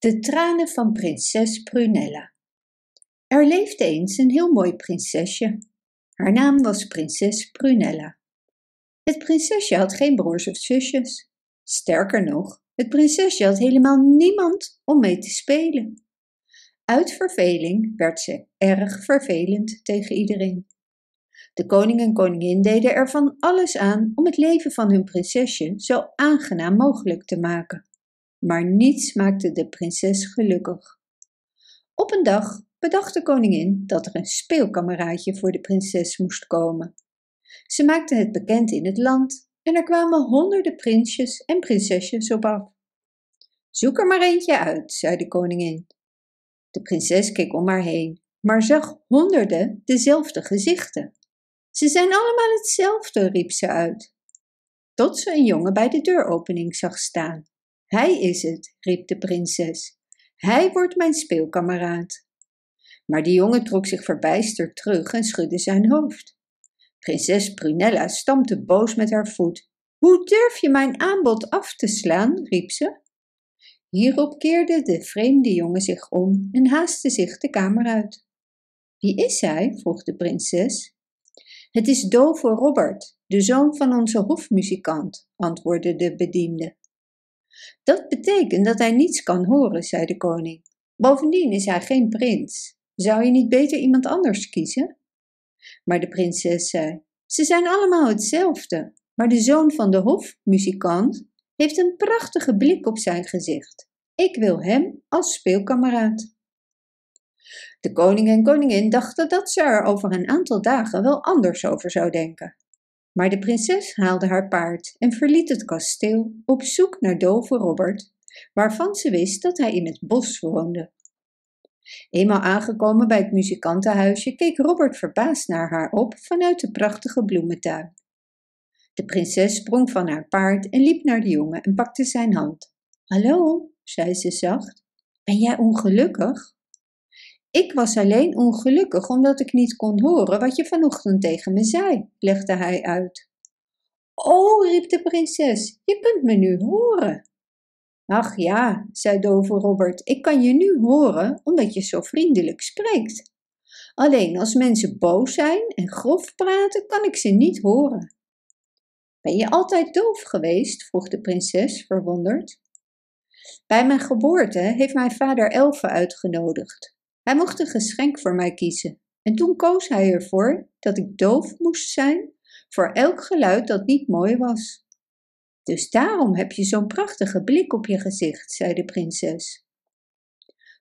De tranen van prinses Prunella. Er leefde eens een heel mooi prinsesje. Haar naam was prinses Prunella. Het prinsesje had geen broers of zusjes. Sterker nog, het prinsesje had helemaal niemand om mee te spelen. Uit verveling werd ze erg vervelend tegen iedereen. De koning en koningin deden er van alles aan om het leven van hun prinsesje zo aangenaam mogelijk te maken maar niets maakte de prinses gelukkig. Op een dag bedacht de koningin dat er een speelkameraadje voor de prinses moest komen. Ze maakte het bekend in het land en er kwamen honderden prinsjes en prinsesjes op af. Zoek er maar eentje uit, zei de koningin. De prinses keek om haar heen, maar zag honderden dezelfde gezichten. Ze zijn allemaal hetzelfde, riep ze uit. Tot ze een jongen bij de deuropening zag staan. Hij is het, riep de prinses. Hij wordt mijn speelkameraad. Maar de jongen trok zich verbijsterd terug en schudde zijn hoofd. Prinses Prunella stampte boos met haar voet. Hoe durf je mijn aanbod af te slaan? riep ze. Hierop keerde de vreemde jongen zich om en haastte zich de kamer uit. Wie is hij? vroeg de prinses. Het is dove Robert, de zoon van onze hofmuzikant, antwoordde de bediende. Dat betekent dat hij niets kan horen, zei de koning. Bovendien is hij geen prins. Zou je niet beter iemand anders kiezen? Maar de prinses zei: Ze zijn allemaal hetzelfde, maar de zoon van de hofmuzikant heeft een prachtige blik op zijn gezicht. Ik wil hem als speelkameraad. De koning en koningin dachten dat ze er over een aantal dagen wel anders over zou denken. Maar de prinses haalde haar paard en verliet het kasteel op zoek naar dove Robert, waarvan ze wist dat hij in het bos woonde. Eenmaal aangekomen bij het muzikantenhuisje keek Robert verbaasd naar haar op vanuit de prachtige bloementuin. De prinses sprong van haar paard en liep naar de jongen en pakte zijn hand. Hallo, zei ze zacht, ben jij ongelukkig? Ik was alleen ongelukkig omdat ik niet kon horen wat je vanochtend tegen me zei, legde hij uit. Oh, riep de prinses, je kunt me nu horen. Ach ja, zei dove Robert, ik kan je nu horen omdat je zo vriendelijk spreekt. Alleen als mensen boos zijn en grof praten, kan ik ze niet horen. Ben je altijd doof geweest? vroeg de prinses verwonderd. Bij mijn geboorte heeft mijn vader elfen uitgenodigd. Hij mocht een geschenk voor mij kiezen en toen koos hij ervoor dat ik doof moest zijn voor elk geluid dat niet mooi was. Dus daarom heb je zo'n prachtige blik op je gezicht, zei de prinses.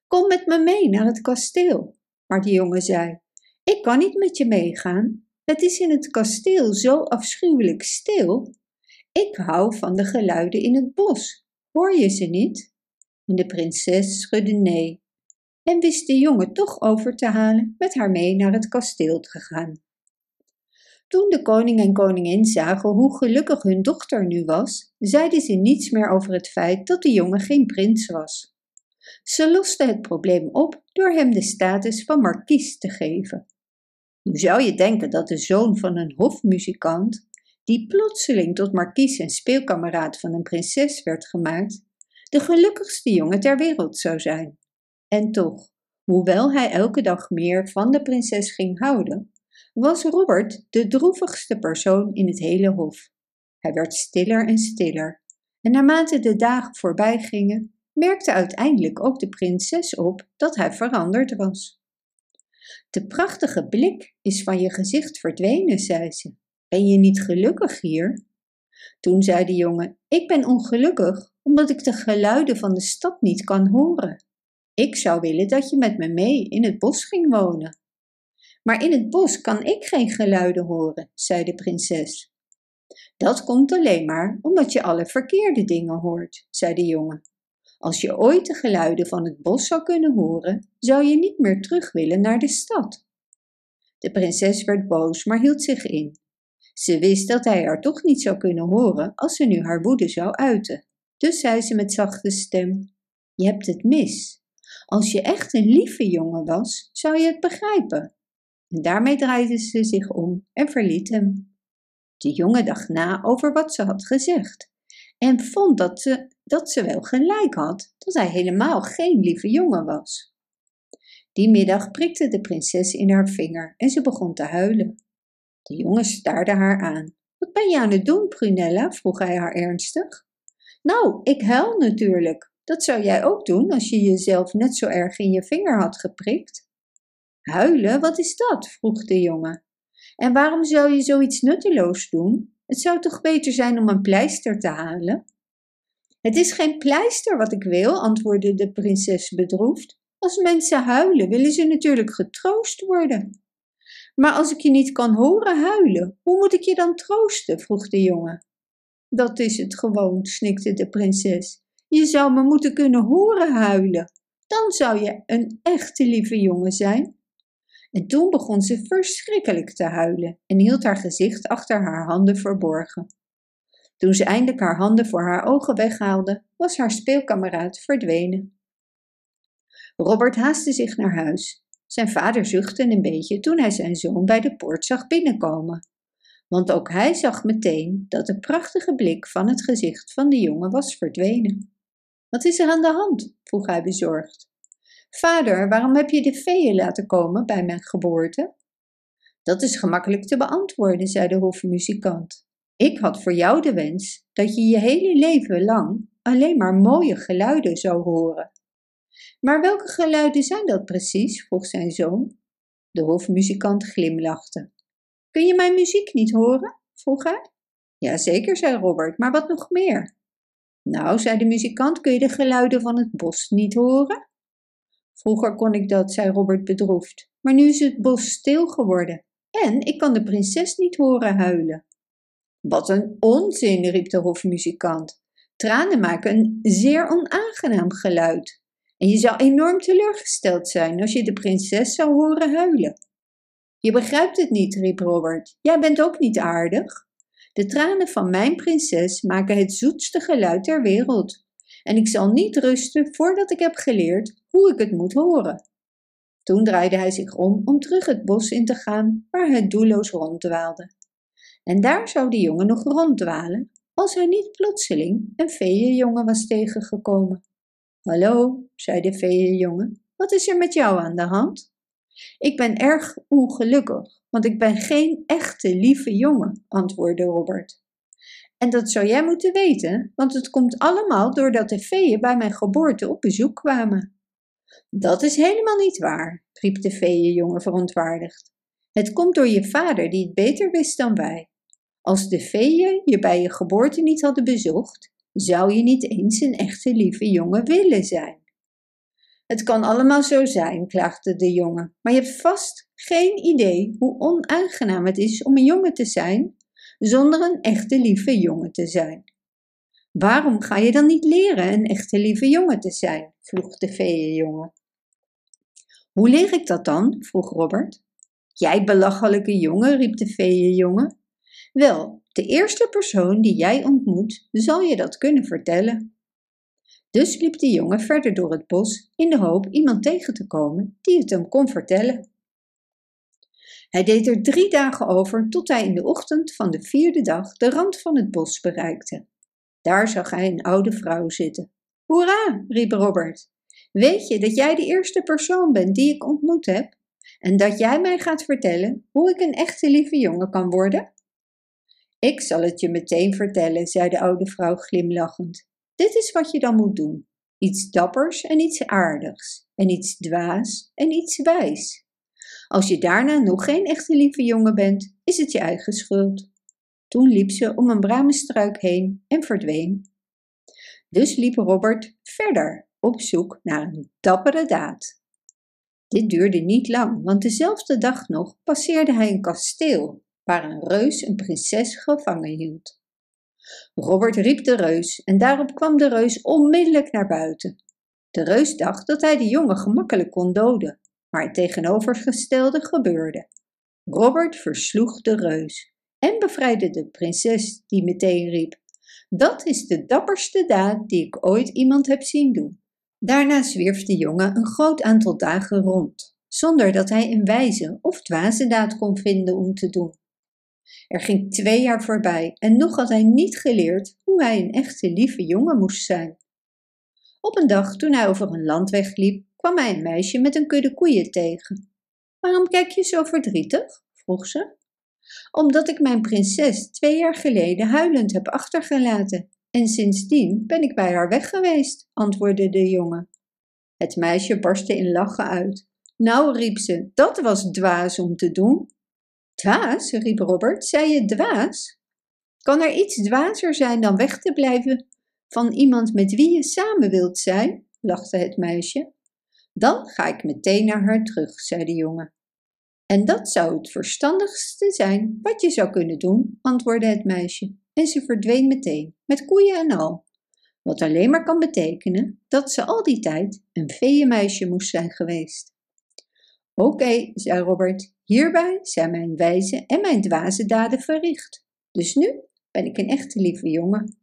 Kom met me mee naar het kasteel. Maar de jongen zei: Ik kan niet met je meegaan. Het is in het kasteel zo afschuwelijk stil. Ik hou van de geluiden in het bos. Hoor je ze niet? En de prinses schudde nee en wist de jongen toch over te halen met haar mee naar het kasteel te gaan. Toen de koning en koningin zagen hoe gelukkig hun dochter nu was, zeiden ze niets meer over het feit dat de jongen geen prins was. Ze losten het probleem op door hem de status van markies te geven. Nu zou je denken dat de zoon van een hofmuzikant, die plotseling tot markies en speelkameraad van een prinses werd gemaakt, de gelukkigste jongen ter wereld zou zijn. En toch, hoewel hij elke dag meer van de prinses ging houden, was Robert de droevigste persoon in het hele hof. Hij werd stiller en stiller, en naarmate de dagen voorbij gingen, merkte uiteindelijk ook de prinses op dat hij veranderd was. De prachtige blik is van je gezicht verdwenen, zei ze. Ben je niet gelukkig hier? Toen zei de jongen: Ik ben ongelukkig omdat ik de geluiden van de stad niet kan horen. Ik zou willen dat je met me mee in het bos ging wonen. Maar in het bos kan ik geen geluiden horen, zei de prinses. Dat komt alleen maar omdat je alle verkeerde dingen hoort, zei de jongen. Als je ooit de geluiden van het bos zou kunnen horen, zou je niet meer terug willen naar de stad. De prinses werd boos, maar hield zich in. Ze wist dat hij haar toch niet zou kunnen horen als ze nu haar woede zou uiten. Dus zei ze met zachte stem: Je hebt het mis. Als je echt een lieve jongen was, zou je het begrijpen. En daarmee draaide ze zich om en verliet hem. De jongen dacht na over wat ze had gezegd. en vond dat ze, dat ze wel gelijk had, dat hij helemaal geen lieve jongen was. Die middag prikte de prinses in haar vinger en ze begon te huilen. De jongen staarde haar aan. Wat ben je aan het doen, Prunella? vroeg hij haar ernstig. Nou, ik huil natuurlijk. Dat zou jij ook doen als je jezelf net zo erg in je vinger had geprikt. Huilen, wat is dat? vroeg de jongen. En waarom zou je zoiets nutteloos doen? Het zou toch beter zijn om een pleister te halen? Het is geen pleister wat ik wil, antwoordde de prinses bedroefd. Als mensen huilen, willen ze natuurlijk getroost worden. Maar als ik je niet kan horen huilen, hoe moet ik je dan troosten? vroeg de jongen. Dat is het gewoon, snikte de prinses. Je zou me moeten kunnen horen huilen. Dan zou je een echte lieve jongen zijn. En toen begon ze verschrikkelijk te huilen en hield haar gezicht achter haar handen verborgen. Toen ze eindelijk haar handen voor haar ogen weghaalde, was haar speelkameraad verdwenen. Robert haastte zich naar huis. Zijn vader zuchtte een beetje toen hij zijn zoon bij de poort zag binnenkomen. Want ook hij zag meteen dat de prachtige blik van het gezicht van de jongen was verdwenen. Wat is er aan de hand? vroeg hij bezorgd. Vader, waarom heb je de feeën laten komen bij mijn geboorte? Dat is gemakkelijk te beantwoorden, zei de hofmuzikant. Ik had voor jou de wens dat je je hele leven lang alleen maar mooie geluiden zou horen. Maar welke geluiden zijn dat precies? vroeg zijn zoon. De hofmuzikant glimlachte. Kun je mijn muziek niet horen? vroeg hij. Jazeker, zei Robert, maar wat nog meer? Nou, zei de muzikant, kun je de geluiden van het bos niet horen? Vroeger kon ik dat, zei Robert bedroefd, maar nu is het bos stil geworden en ik kan de prinses niet horen huilen. Wat een onzin, riep de hofmuzikant. Tranen maken een zeer onaangenaam geluid. En je zou enorm teleurgesteld zijn als je de prinses zou horen huilen. Je begrijpt het niet, riep Robert. Jij bent ook niet aardig. De tranen van mijn prinses maken het zoetste geluid ter wereld. En ik zal niet rusten voordat ik heb geleerd hoe ik het moet horen. Toen draaide hij zich om om terug het bos in te gaan waar hij doelloos ronddwaalde. En daar zou de jongen nog ronddwalen als hij niet plotseling een feeënjongen was tegengekomen. Hallo, zei de feeënjongen, wat is er met jou aan de hand? Ik ben erg ongelukkig, want ik ben geen echte lieve jongen, antwoordde Robert. En dat zou jij moeten weten, want het komt allemaal doordat de feeën bij mijn geboorte op bezoek kwamen. Dat is helemaal niet waar, riep de feeënjongen verontwaardigd. Het komt door je vader die het beter wist dan wij. Als de feeën je bij je geboorte niet hadden bezocht, zou je niet eens een echte lieve jongen willen zijn. Het kan allemaal zo zijn, klaagde de jongen, maar je hebt vast geen idee hoe onaangenaam het is om een jongen te zijn zonder een echte lieve jongen te zijn. Waarom ga je dan niet leren een echte lieve jongen te zijn? vroeg de feeënjongen. Hoe leer ik dat dan? vroeg Robert. Jij belachelijke jongen, riep de feeënjongen. Wel, de eerste persoon die jij ontmoet, zal je dat kunnen vertellen. Dus liep de jongen verder door het bos in de hoop iemand tegen te komen die het hem kon vertellen. Hij deed er drie dagen over tot hij in de ochtend van de vierde dag de rand van het bos bereikte. Daar zag hij een oude vrouw zitten. Hoera, riep Robert. Weet je dat jij de eerste persoon bent die ik ontmoet heb? En dat jij mij gaat vertellen hoe ik een echte lieve jongen kan worden? Ik zal het je meteen vertellen, zei de oude vrouw glimlachend. Dit is wat je dan moet doen: iets dappers en iets aardigs, en iets dwaas en iets wijs. Als je daarna nog geen echte lieve jongen bent, is het je eigen schuld. Toen liep ze om een bramenstruik heen en verdween. Dus liep Robert verder op zoek naar een dappere daad. Dit duurde niet lang, want dezelfde dag nog passeerde hij een kasteel waar een reus een prinses gevangen hield. Robert riep de reus en daarop kwam de reus onmiddellijk naar buiten. De reus dacht dat hij de jongen gemakkelijk kon doden, maar het tegenovergestelde gebeurde. Robert versloeg de reus en bevrijdde de prinses, die meteen riep: Dat is de dapperste daad die ik ooit iemand heb zien doen. Daarna zwierf de jongen een groot aantal dagen rond, zonder dat hij een wijze of dwaze daad kon vinden om te doen. Er ging twee jaar voorbij en nog had hij niet geleerd hoe hij een echte lieve jongen moest zijn. Op een dag toen hij over een landweg liep, kwam hij een meisje met een kudde koeien tegen. Waarom kijk je zo verdrietig? vroeg ze. Omdat ik mijn prinses twee jaar geleden huilend heb achtergelaten en sindsdien ben ik bij haar weg geweest, antwoordde de jongen. Het meisje barstte in lachen uit. Nou, riep ze, dat was dwaas om te doen. Dwaas, riep Robert, zei je dwaas? Kan er iets dwazer zijn dan weg te blijven van iemand met wie je samen wilt zijn? lachte het meisje. Dan ga ik meteen naar haar terug, zei de jongen. En dat zou het verstandigste zijn wat je zou kunnen doen, antwoordde het meisje, en ze verdween meteen, met koeien en al. Wat alleen maar kan betekenen dat ze al die tijd een veeënmeisje moest zijn geweest. Oké, zei Robert, hierbij zijn mijn wijze en mijn dwaze daden verricht. Dus nu ben ik een echte lieve jongen.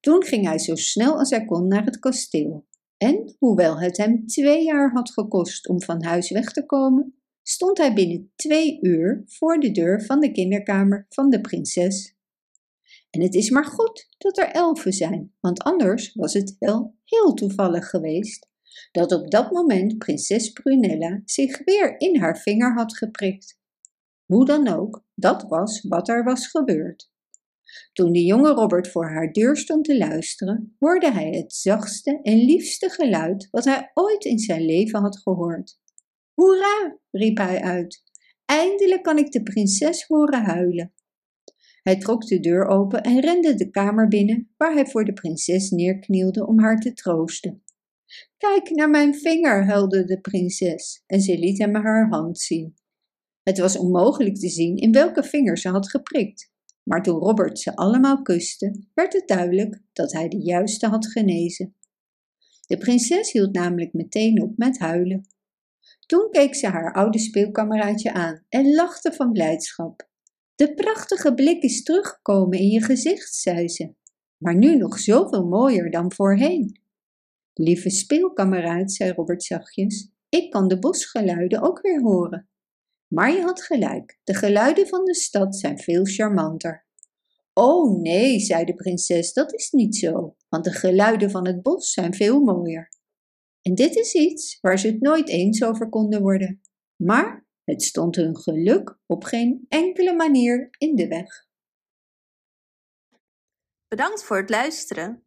Toen ging hij zo snel als hij kon naar het kasteel. En hoewel het hem twee jaar had gekost om van huis weg te komen, stond hij binnen twee uur voor de deur van de kinderkamer van de prinses. En het is maar goed dat er elfen zijn, want anders was het wel heel toevallig geweest dat op dat moment prinses Prunella zich weer in haar vinger had geprikt. Hoe dan ook, dat was wat er was gebeurd. Toen de jonge Robert voor haar deur stond te luisteren, hoorde hij het zachtste en liefste geluid wat hij ooit in zijn leven had gehoord. Hoera! riep hij uit. Eindelijk kan ik de prinses horen huilen. Hij trok de deur open en rende de kamer binnen, waar hij voor de prinses neerknielde om haar te troosten. Kijk naar mijn vinger, huilde de prinses, en ze liet hem haar hand zien. Het was onmogelijk te zien in welke vinger ze had geprikt, maar toen Robert ze allemaal kuste, werd het duidelijk dat hij de juiste had genezen. De prinses hield namelijk meteen op met huilen. Toen keek ze haar oude speelkameraadje aan en lachte van blijdschap. De prachtige blik is teruggekomen in je gezicht, zei ze, maar nu nog zoveel mooier dan voorheen. Lieve speelkameraad, zei Robert zachtjes, ik kan de bosgeluiden ook weer horen. Maar je had gelijk, de geluiden van de stad zijn veel charmanter. Oh nee, zei de prinses, dat is niet zo, want de geluiden van het bos zijn veel mooier. En dit is iets waar ze het nooit eens over konden worden. Maar het stond hun geluk op geen enkele manier in de weg. Bedankt voor het luisteren.